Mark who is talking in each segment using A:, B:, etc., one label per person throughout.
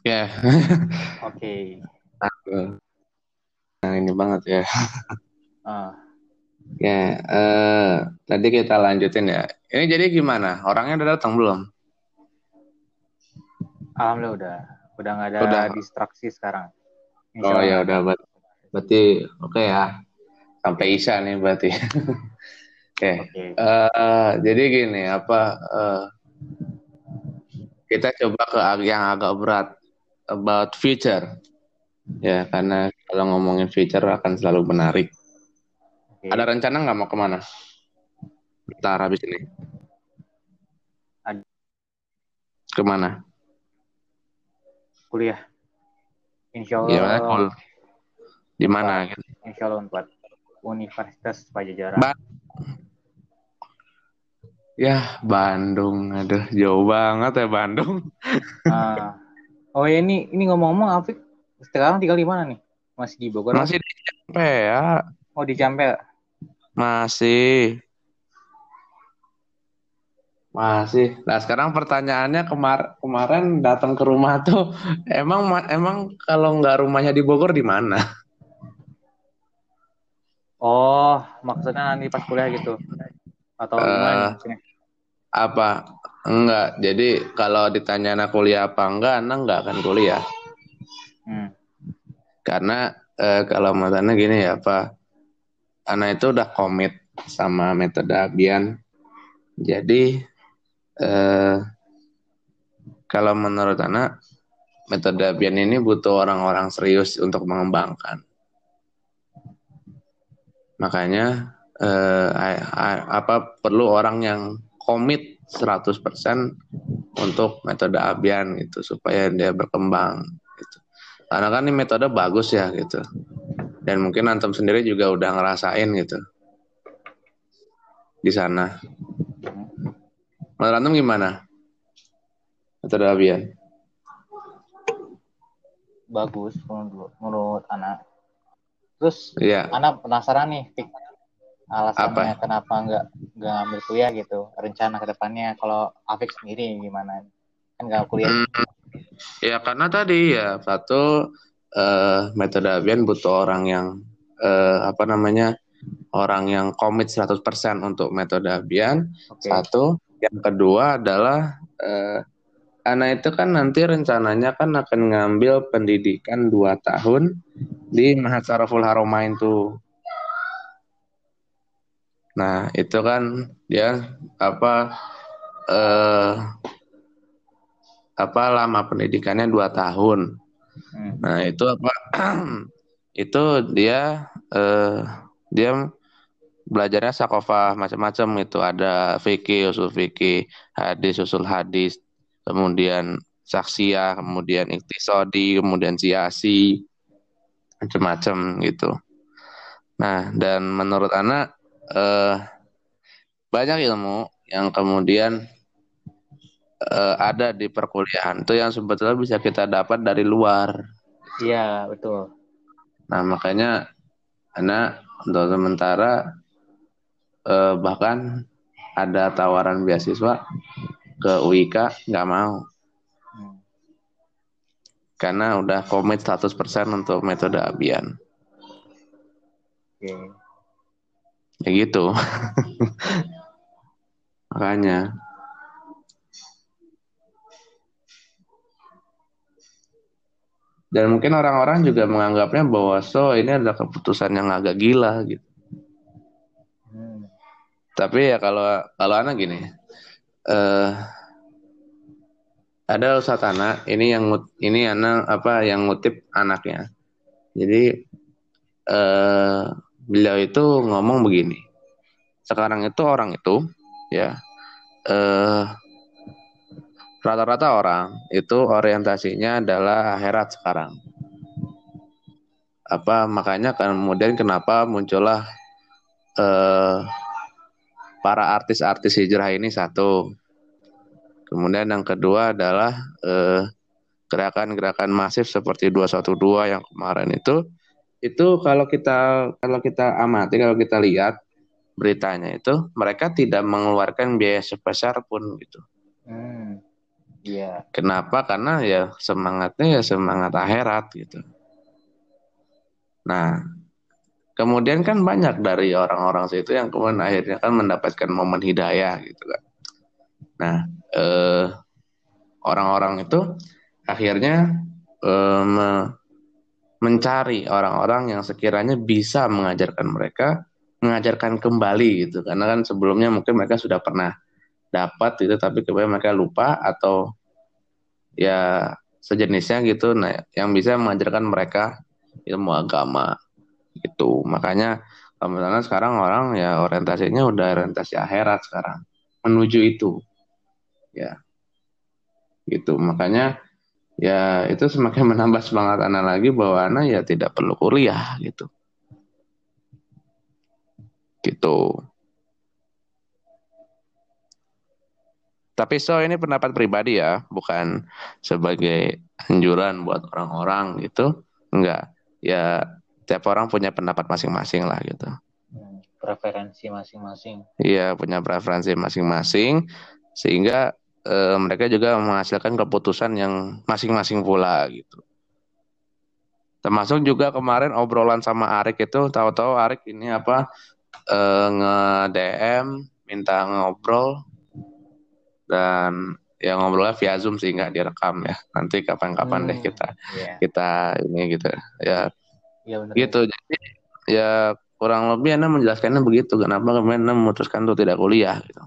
A: Ya.
B: Oke.
A: Nah, ini banget ya.
B: Ah,
A: Ya, eh, tadi kita lanjutin ya. Ini jadi gimana? Orangnya udah datang belum?
B: alhamdulillah udah. Udah nggak ada
A: Udah.
B: distraksi sekarang. Insya
A: Oh ya udah, ber- berarti oke ya. Sampai Isya nih berarti. Oke.
B: Oke.
A: Eh, jadi gini, apa eh, kita coba ke yang agak berat about future. Ya, karena kalau ngomongin future akan selalu menarik.
B: Oke.
A: Ada rencana nggak mau ke mana? Ntar habis ini.
B: Ada.
A: Ke mana?
B: Kuliah. Insya Allah.
A: Kul? Di mana? gitu?
B: Insya Allah Unpad. Universitas Pajajaran.
A: Ba- Ya, Bandung. Aduh, jauh banget ya Bandung.
B: Ah. Oh ya ini ini ngomong-ngomong Afik sekarang tinggal di mana nih? Masih di Bogor?
A: Masih di SMP ya.
B: Oh di Campel.
A: Masih. Masih. Nah, sekarang pertanyaannya kemar kemarin datang ke rumah tuh emang ma- emang kalau nggak rumahnya di Bogor di mana?
B: Oh maksudnya nanti pas kuliah gitu? Atau gimana maksudnya?
A: Apa? Enggak. Jadi kalau ditanya anak kuliah apa enggak, anak enggak akan kuliah.
B: Hmm.
A: Karena eh, kalau matanya gini ya, apa? Anak itu udah komit sama metode Abian. Jadi eh, kalau menurut anak metode Abian ini butuh orang-orang serius untuk mengembangkan. Makanya eh, apa perlu orang yang komit 100% untuk metode Abian gitu supaya dia berkembang gitu. Karena kan ini metode bagus ya gitu. Dan mungkin antum sendiri juga udah ngerasain gitu. Di sana. Menurut antum gimana? Metode Abian.
B: Bagus menurut, menurut anak. Terus
A: Iya.
B: anak penasaran nih. Alasannya
A: Apa?
B: kenapa nggak nggak ambil kuliah gitu? Rencana ke depannya kalau Afik sendiri gimana? Kan nggak kuliah.
A: Hmm, ya karena tadi ya satu eh, metode Abian butuh orang yang eh, apa namanya orang yang komit 100% untuk metode Abian.
B: Oke.
A: Satu, yang kedua adalah eh, anak itu kan nanti rencananya kan akan ngambil pendidikan 2 tahun di Mahasaraful Haromain tuh. Nah, itu kan dia apa eh apa lama pendidikannya 2 tahun.
B: Hmm.
A: Nah, itu apa? itu dia eh dia belajarnya sakofah macam-macam itu ada fikih, usul fikih, hadis, usul hadis, kemudian saksiyah, kemudian iktisodi, kemudian siasi, macam-macam gitu. Nah, dan menurut anak eh banyak ilmu yang kemudian eh, ada di perkuliahan itu yang sebetulnya bisa kita dapat dari luar.
B: Iya betul.
A: Nah, makanya anak untuk sementara eh, bahkan ada tawaran beasiswa ke UIK nggak mau
B: Hmm.
A: karena udah komit 100% untuk metode Abian.
B: Oke.
A: Ya gitu. makanya dan mungkin orang-orang juga menganggapnya bahwa so ini adalah keputusan yang agak gila gitu.
B: Hmm.
A: Tapi ya kalau kalau anak gini, eh ada ustadz anak ini yang ini anak apa yang ngutip anaknya. Jadi eh beliau itu ngomong begini. Sekarang itu orang itu ya eh rata-rata orang itu orientasinya adalah akhirat sekarang. Apa makanya kemudian kenapa muncullah eh para artis-artis hijrah ini satu. Kemudian yang kedua adalah eh, gerakan-gerakan masif seperti 212 yang kemarin itu itu kalau kita kalau kita amati kalau kita lihat beritanya itu mereka tidak mengeluarkan biaya sebesar pun gitu.
B: Hmm. Iya.
A: Kenapa? Karena ya semangatnya ya semangat akhirat gitu. Nah, kemudian kan banyak dari orang-orang situ yang kemudian akhirnya kan mendapatkan momen hidayah gitu kan. Nah, eh, orang-orang itu akhirnya eh, me mencari orang-orang yang sekiranya bisa mengajarkan mereka, mengajarkan kembali gitu. Karena kan sebelumnya mungkin mereka sudah pernah dapat gitu, tapi kemudian mereka lupa atau ya sejenisnya gitu. Nah, yang bisa mengajarkan mereka ilmu agama gitu. Makanya misalnya sekarang orang ya orientasinya udah orientasi akhirat sekarang menuju itu ya gitu makanya ya itu semakin menambah semangat anak lagi bahwa anak ya tidak perlu kuliah gitu. Gitu. Tapi so ini pendapat pribadi ya bukan sebagai anjuran buat orang-orang gitu. Enggak. Ya tiap orang punya pendapat masing-masing lah gitu.
B: Hmm, Preferensi masing-masing.
A: iya punya preferensi masing-masing sehingga eh, mereka juga menghasilkan keputusan yang masing-masing pula gitu. Termasuk juga kemarin obrolan sama Arik itu tahu-tahu Arik ini apa eh, nge DM minta ngobrol dan ya ngobrolnya via Zoom sih nggak direkam ya. Nanti kapan-kapan deh
B: Hmm,
A: kita
B: Iya.
A: kita ini gitu ya.
B: Iya benar.
A: gitu jadi ya kurang lebih Anda menjelaskannya begitu kenapa kemudian Anda memutuskan untuk tidak kuliah gitu.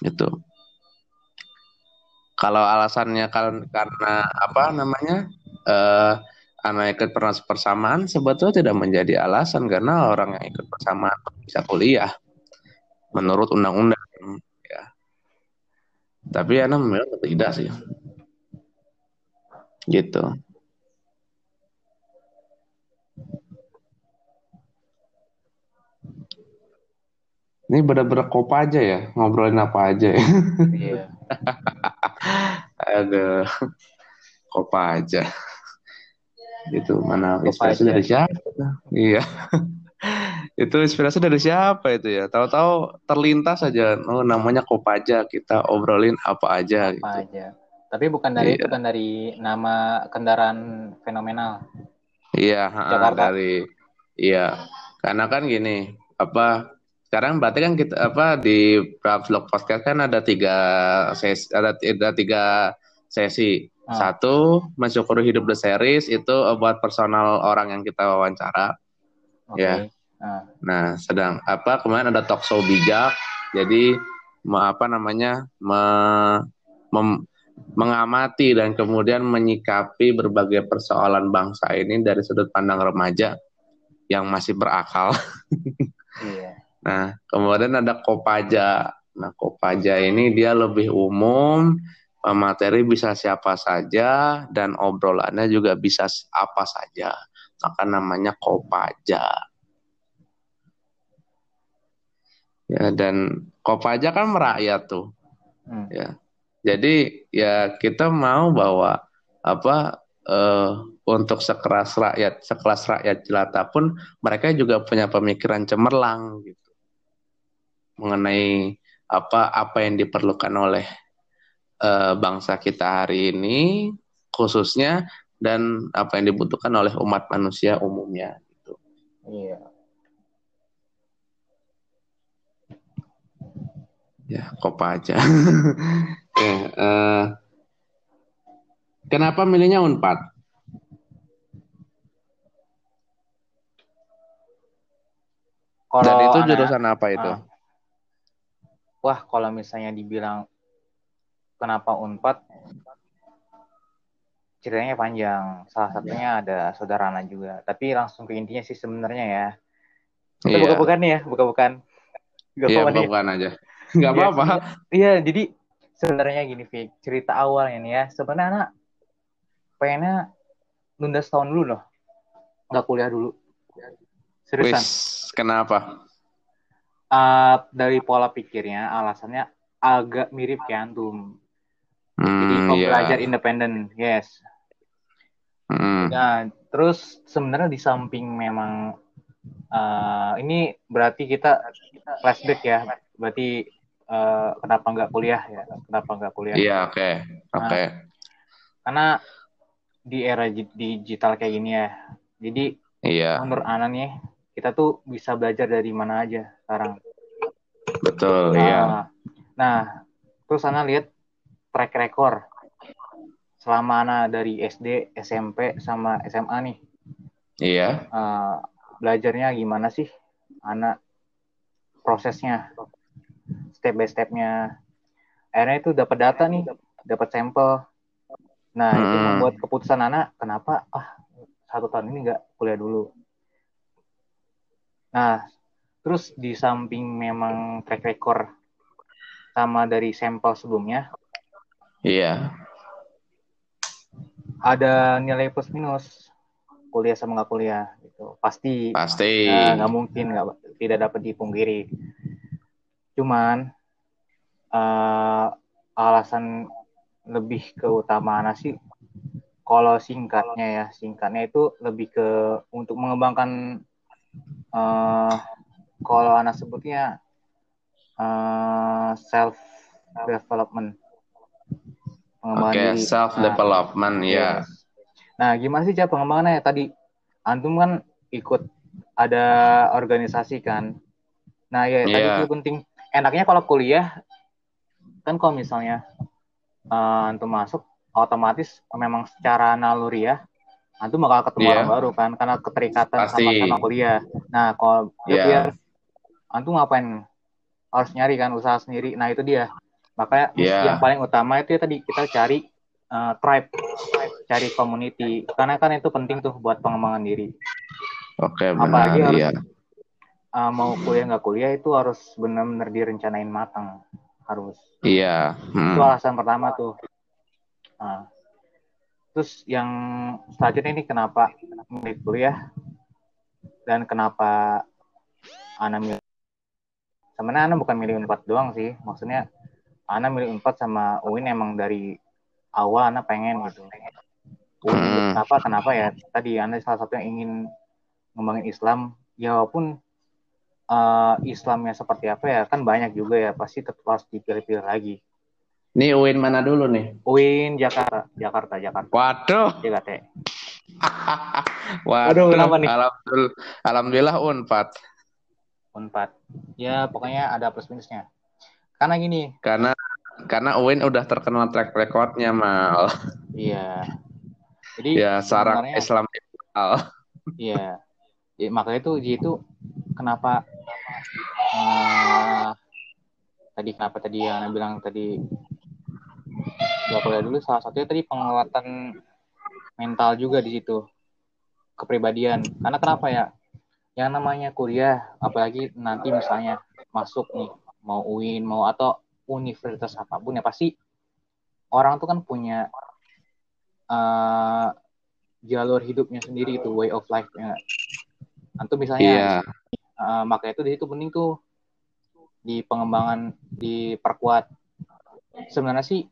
A: Gitu kalau alasannya kan karena apa namanya eh anak ikut pers- persamaan sebetulnya tidak menjadi alasan karena orang yang ikut persamaan bisa kuliah. Menurut undang-undang ya. Tapi Anda memang tidak sih. Gitu. Ini bener-bener kop aja ya ngobrolin apa aja ya.
B: Iya.
A: Aduh, kop aja. Itu mana inspirasi
B: aja.
A: dari siapa? Iya. itu inspirasi dari siapa itu ya? Tahu-tahu terlintas aja, oh namanya kop aja, kita obrolin apa aja
B: Apa
A: gitu.
B: aja. Tapi bukan dari
A: Iya.
B: bukan dari nama kendaraan fenomenal.
A: Iya,
B: Jakarta.
A: dari iya. Karena kan gini, apa sekarang berarti kan kita apa di vlog podcast kan ada tiga sesi, ada, ada tiga sesi.
B: Ah.
A: Satu, mensyukuri hidup the series itu buat personal orang yang kita wawancara.
B: Oke.
A: Ya.
B: Nah,
A: Nah, sedang apa kemarin ada talk show bijak. Jadi me- apa namanya? me- mem- mengamati dan kemudian menyikapi berbagai persoalan bangsa ini dari sudut pandang remaja yang masih berakal.
B: iya.
A: Nah, kemudian ada Kopaja. Nah, Kopaja ini dia lebih umum, materi bisa siapa saja dan obrolannya juga bisa apa saja. Maka namanya Kopaja. Ya, dan Kopaja kan merakyat tuh.
B: Hmm.
A: Ya. Jadi ya kita mau bahwa apa eh, untuk sekeras rakyat, sekelas rakyat jelata pun mereka juga punya pemikiran cemerlang gitu mengenai apa apa yang diperlukan oleh eh, bangsa kita hari ini khususnya dan apa yang dibutuhkan oleh umat manusia umumnya gitu.
B: Iya.
A: Ya, kopa aja. Oke, eh, kenapa milihnya Unpad?
B: Kalau
A: Dan itu
B: anak-
A: jurusan apa itu?
B: Ah. Wah, kalau misalnya dibilang kenapa Unpad, ceritanya panjang. Salah satunya ada saudara Ana juga. Tapi langsung ke intinya sih sebenarnya ya. Kita
A: Iya,
B: buka-bukan nih ya, buka-bukan. Gak
A: iya
B: apa-apa nih.
A: bukan aja. Nggak
B: Iya,
A: apa-apa.
B: Iya, jadi sebenarnya gini, Fik. Cerita awalnya nih ya. Sebenarnya anak pengennya nunda setahun dulu loh. Nggak kuliah dulu. Seriusan.
A: Wis, kenapa?
B: Uh, dari pola pikirnya, alasannya agak mirip kayak antum. Jadi
A: Hmm, iya.
B: belajar independen, yes.
A: Hmm,
B: Nah, terus sebenarnya di samping memang uh, ini berarti kita flashback ya. Berarti uh, kenapa nggak kuliah ya? Kenapa nggak kuliah?
A: Iya, oke. Okay. Oke. Okay. Nah,
B: karena di era digital kayak gini ya. Jadi
A: iya.
B: menurut Ana nih, kita tuh bisa belajar dari mana aja sekarang.
A: Betul, nah, iya.
B: Nah, terus Ana lihat track record selama Ana dari SD, SMP, sama SMA nih.
A: Iya.
B: Uh, belajarnya gimana sih? Ana prosesnya, step by stepnya. Akhirnya itu dapat data nih, dapat sampel. Nah, hmm. itu membuat keputusan anak kenapa ah satu tahun ini nggak kuliah dulu. Nah, terus di samping memang track record sama dari sampel sebelumnya.
A: Iya.
B: Ada nilai plus minus kuliah sama nggak kuliah gitu. Pasti.
A: Pasti.
B: Eh, nggak uh, mungkin nggak tidak dapat dipungkiri. Cuman uh, alasan lebih ke utama sih kalau singkatnya ya singkatnya itu lebih ke untuk mengembangkan uh, kalau anak sebutnya uh, self development
A: pengembangan okay, diri self development nah, ya yeah.
B: nah gimana sih cara pengembangannya tadi antum kan ikut ada organisasi kan nah ya yeah. tadi iya. itu penting enaknya kalau kuliah kan kalau misalnya uh, antum masuk otomatis memang secara naluri ya antum bakal ketemu yeah. orang baru kan karena keterikatan sama sama kuliah nah kalau yeah. biar antum ngapain harus nyari kan usaha sendiri nah itu dia makanya yeah. yang paling utama itu ya tadi kita cari uh, tribe cari community karena kan itu penting tuh buat pengembangan diri
A: oke okay, benar apalagi harus iya.
B: uh, mau kuliah nggak kuliah itu harus benar-benar direncanain matang harus.
A: Iya.
B: Hmm. Itu alasan pertama tuh. Nah, terus yang selanjutnya ini kenapa milih kuliah dan kenapa Ana milih sebenarnya Ana bukan milih Unpad doang sih maksudnya Ana milih Unpad sama Uin emang dari awal Ana pengen gitu Uin hmm. kenapa kenapa ya tadi Ana salah satu yang ingin ngembangin Islam ya walaupun uh, Islamnya seperti apa ya kan banyak juga ya pasti tetap harus dipilih-pilih lagi.
A: Nih UIN mana dulu nih?
B: UIN Jakarta, Jakarta, Jakarta.
A: Waduh.
B: Jakarta.
A: Waduh, kenapa nih? Alhamdulillah, Alhamdulillah Unpad.
B: Unpad. Ya, pokoknya ada plus minusnya. Karena gini.
A: Karena karena UIN udah terkenal track recordnya mal.
B: Iya.
A: Jadi ya sarang Islam
B: Iya. Ya, makanya itu itu kenapa uh, tadi kenapa tadi yang bilang tadi gak boleh dulu salah satunya tadi penguatan mental juga di situ kepribadian karena kenapa ya yang namanya kuliah apalagi nanti misalnya masuk nih mau UIN mau atau universitas apa pun ya pasti orang tuh kan punya uh, jalur hidupnya sendiri itu way of life ya antum misalnya yeah. uh, maka itu di situ penting tuh di pengembangan diperkuat sebenarnya sih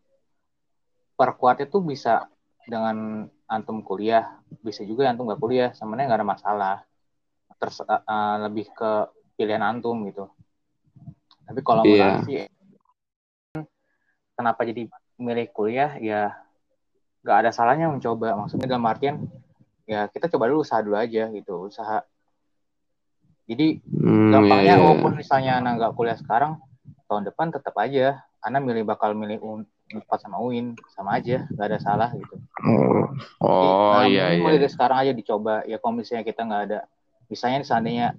B: perkuatnya tuh bisa dengan antum kuliah bisa juga antum gak kuliah sebenarnya nggak ada masalah terus uh, lebih ke pilihan antum gitu tapi kalau yeah. sih kenapa jadi milih kuliah? Ya nggak ada salahnya mencoba. Maksudnya dalam artian ya kita coba dulu usaha dulu aja gitu usaha. Jadi hmm, gampangnya iya, iya. walaupun misalnya anak nggak kuliah sekarang, tahun depan tetap aja. Anak milih bakal milih Unpad sama UIN sama aja, nggak ada salah gitu.
A: Oh, oh nah, iya
B: mulai dari sekarang aja dicoba. Ya kalau misalnya kita nggak ada, misalnya seandainya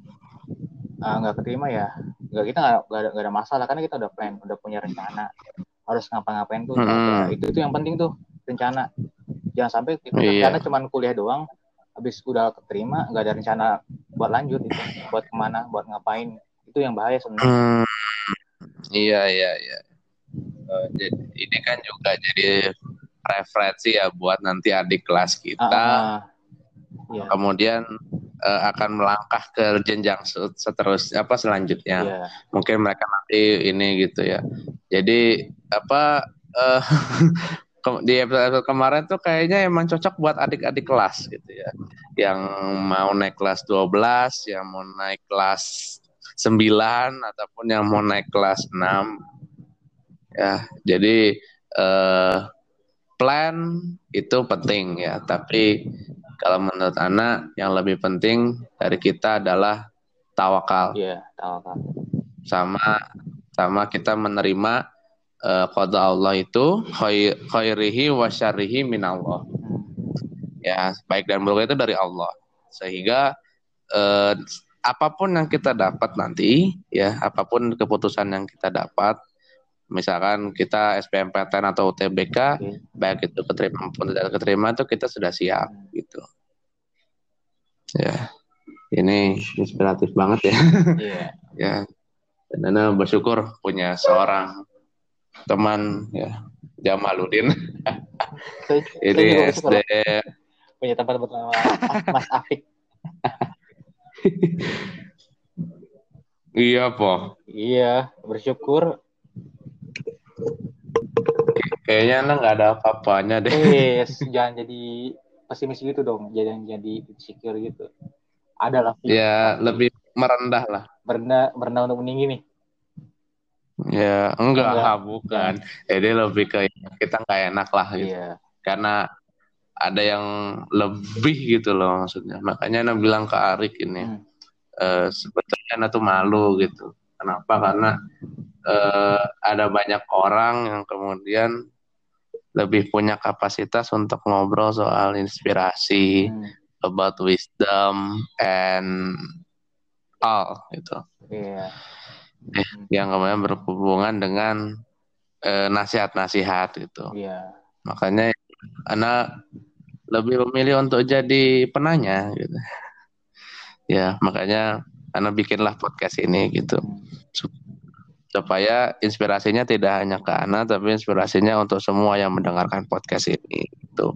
B: ah, nggak uh, keterima ya, nggak kita nggak ada, gak ada masalah karena kita udah plan, udah punya rencana harus ngapa-ngapain tuh. Hmm. Itu tuh yang penting tuh rencana. Jangan sampai kita iya. rencana cuma kuliah doang, habis udah keterima nggak ada rencana buat lanjut itu buat ke mana buat ngapain itu yang bahaya sebenarnya hmm,
A: iya iya iya uh, jadi ini kan juga jadi referensi ya buat nanti adik kelas kita uh, uh, iya. kemudian uh, akan melangkah ke jenjang seterusnya apa selanjutnya yeah. mungkin mereka nanti ini gitu ya jadi apa uh, di episode, kemarin tuh kayaknya emang cocok buat adik-adik kelas gitu ya. Yang mau naik kelas 12, yang mau naik kelas 9 ataupun yang mau naik kelas 6. Ya, jadi eh, plan itu penting ya, tapi kalau menurut anak yang lebih penting dari kita adalah tawakal.
B: Iya, tawakal.
A: Sama sama kita menerima uh, qada Allah itu khairihi wa syarrihi minallah. Hmm. Ya, baik dan buruk itu dari Allah. Sehingga uh, apa pun yang kita dapat nanti ya, apa pun keputusan yang kita dapat misalkan kita SPMPTN atau UTBK okay. baik itu keterima maupun tidak keterima itu kita sudah siap ya. Ini inspiratif banget ya. Yeah. ya. Dan Ana bersyukur punya seorang teman ya Jamaludin ini SD
B: punya tempat bernama Mas Afik.
A: Iya po.
B: Iya bersyukur.
A: Kayaknya anda nggak ada apa-apanya deh.
B: Yes, jangan jadi pesimis gitu dong, jangan jadi insecure gitu. Ada lah.
A: Ya, lebih merendah lah.
B: Merendah, merendah untuk meninggi nih.
A: Ya, enggak, enggak. bukan. Jadi lebih ke kita nggak enak lah gitu. Iya. Karena ada yang lebih gitu loh maksudnya. Makanya Anda bilang ke Arik ini, hmm. uh, sebetulnya Anda tuh malu gitu. Kenapa? Karena uh, ada banyak orang yang kemudian lebih punya kapasitas untuk ngobrol soal inspirasi, hmm. about wisdom and all gitu.
B: Yeah.
A: Eh, yang kemudian berhubungan dengan uh, nasihat-nasihat gitu.
B: Yeah.
A: Makanya anak lebih memilih untuk jadi penanya gitu. Ya, makanya anak bikinlah podcast ini gitu. Hmm supaya inspirasinya tidak hanya ke Ana tapi inspirasinya untuk semua yang mendengarkan podcast ini itu.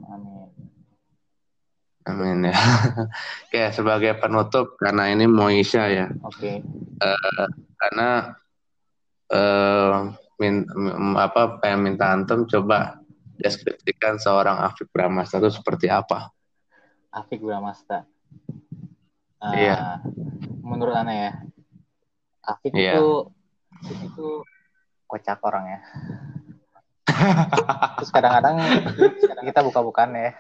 A: Amin. ya. Oke, sebagai penutup karena ini Moisha ya.
B: Oke. Okay.
A: Uh, eh, karena uh, min, apa pengen minta antum coba deskripsikan seorang Afik Bramasta itu seperti apa?
B: Afik Bramasta. Uh,
A: iya.
B: Menurut Ana ya, Afik iya. itu itu kocak orang ya terus kadang-kadang kita buka-bukaan ya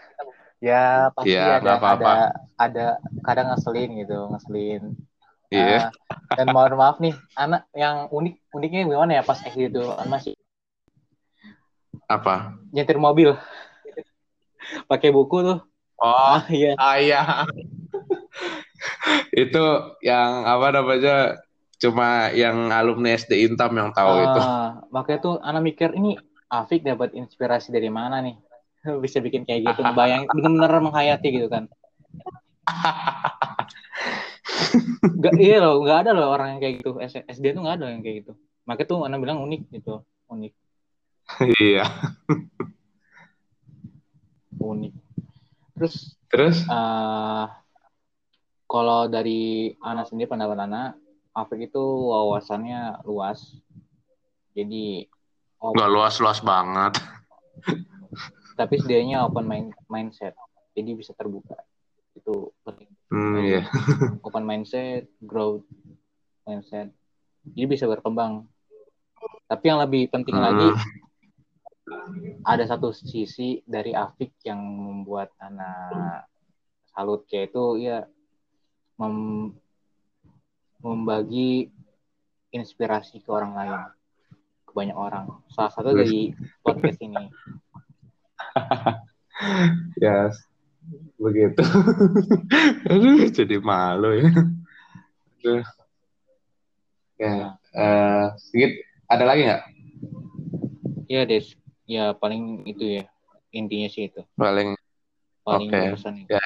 B: ya pasti ya, ada apa -apa. ada ada kadang ngeselin gitu ngeselin
A: Iya. Yeah.
B: Uh, dan mohon maaf nih, anak yang unik uniknya gimana ya pas SD itu masih
A: apa?
B: Nyetir mobil. Pakai buku tuh.
A: Oh, ah, iya. Ah, iya. itu yang apa namanya cuma yang alumni SD Intam yang tahu uh, itu.
B: Makanya tuh anak mikir ini Afik dapat inspirasi dari mana nih? Bisa bikin kayak gitu, bayang benar-benar menghayati gitu kan. gak, iya loh, nggak ada loh orang yang kayak gitu. SD tuh nggak ada yang kayak gitu. Makanya tuh anak bilang unik gitu, unik.
A: Iya.
B: unik. Terus,
A: terus?
B: Uh, kalau dari anak sendiri pendapat anak, Afrik itu wawasannya luas. Jadi
A: nggak luas-luas banget.
B: Tapi setidaknya open mind mindset. Jadi bisa terbuka. Itu penting.
A: Hmm, yeah.
B: open mindset, growth mindset. Jadi bisa berkembang. Tapi yang lebih penting hmm. lagi ada satu sisi dari Afik yang membuat anak salut yaitu ya mem membagi inspirasi ke orang lain ke banyak orang. Salah satu dari podcast ini.
A: Ya yes, begitu. Aduh jadi malu ya. Aduh. Ya uh, sedikit ada lagi nggak?
B: Ya des. Ya paling itu ya. Intinya sih itu.
A: Paling
B: paling okay. itu.
A: ya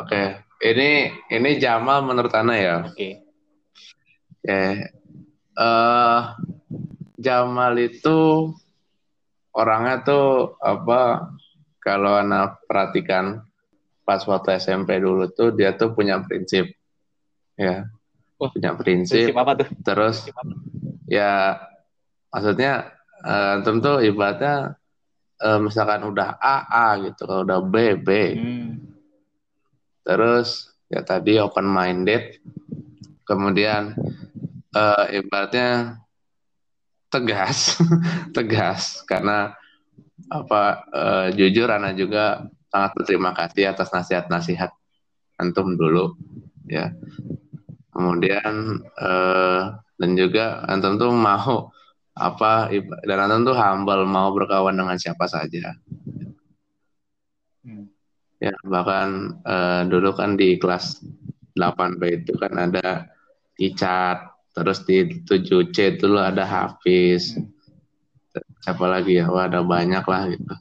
A: Oke, okay. ini ini Jamal menurut Ana ya.
B: Oke. Okay.
A: Oke. Okay. Uh, eh, Jamal itu orangnya tuh apa? Kalau Ana perhatikan pas waktu SMP dulu tuh dia tuh punya prinsip, ya. Oh, punya prinsip.
B: Prinsip apa tuh?
A: Terus ya maksudnya uh, tentu ibaratnya uh, misalkan udah A A gitu, kalau udah B B. Hmm Terus ya tadi open minded. Kemudian uh, ibaratnya tegas, tegas karena apa uh, jujur Ana juga sangat berterima kasih atas nasihat-nasihat antum dulu ya. Kemudian uh, dan juga antum tuh mau apa dan antum tuh humble mau berkawan dengan siapa saja. Ya bahkan uh, dulu kan di kelas 8B itu kan ada Icat, terus di 7C dulu ada Hafiz. Siapa lagi ya wah ada banyak lah gitu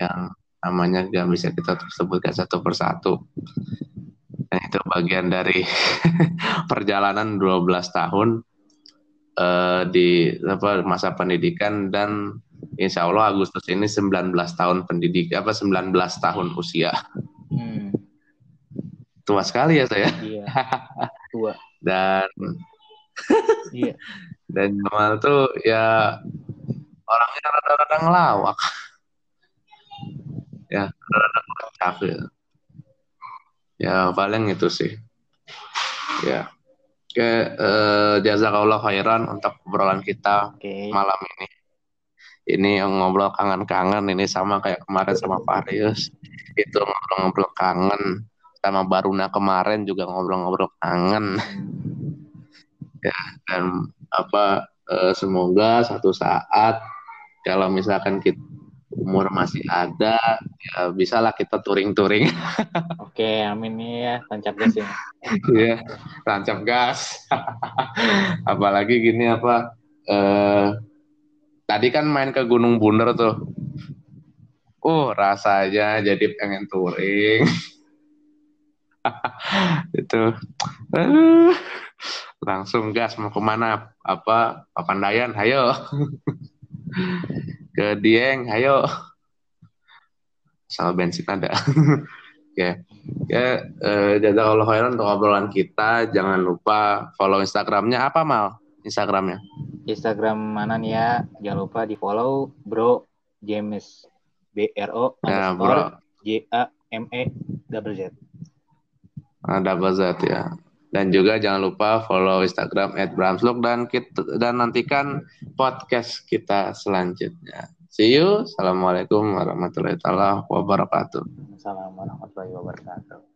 A: yang namanya gak bisa kita sebutkan satu persatu dan itu bagian dari perjalanan 12 tahun uh, di apa masa pendidikan dan insya Allah Agustus ini 19 tahun pendidik apa 19 tahun usia. Hmm. tua sekali ya saya.
B: Iya. Tua.
A: Dan iya. dan Jamal tuh ya orangnya rada-rada ngelawak. Ya rada-rada kocak ya ya paling itu sih. Ya. Oke eh, jazakallah khairan untuk obrolan kita okay. malam ini ini yang ngobrol kangen-kangen ini sama kayak kemarin sama Farius itu ngobrol-ngobrol kangen sama Baruna kemarin juga ngobrol-ngobrol kangen ya dan apa eh, semoga satu saat kalau misalkan kita umur masih ada ya bisalah kita touring-touring.
B: Oke, amin nih ya, tancap gas ya.
A: Iya, tancap gas. Apalagi gini apa eh tadi kan main ke Gunung Bunder tuh. Uh, rasanya jadi pengen touring. itu langsung gas mau ke mana apa Papandayan ayo ke Dieng, ayo. Sama bensin ada. Oke. Ya, eh, Allah khairan untuk obrolan kita. Jangan lupa follow Instagramnya apa mal? Instagramnya?
B: Instagram mana nih ya? Jangan lupa di follow Bro James B R O
A: ya, bro.
B: J A M E double Z.
A: Ah, double Z ya. Dan juga jangan lupa follow Instagram @bramsluk dan kita dan nantikan podcast kita selanjutnya. See you. Assalamualaikum warahmatullahi wabarakatuh.
B: Assalamualaikum warahmatullahi wabarakatuh.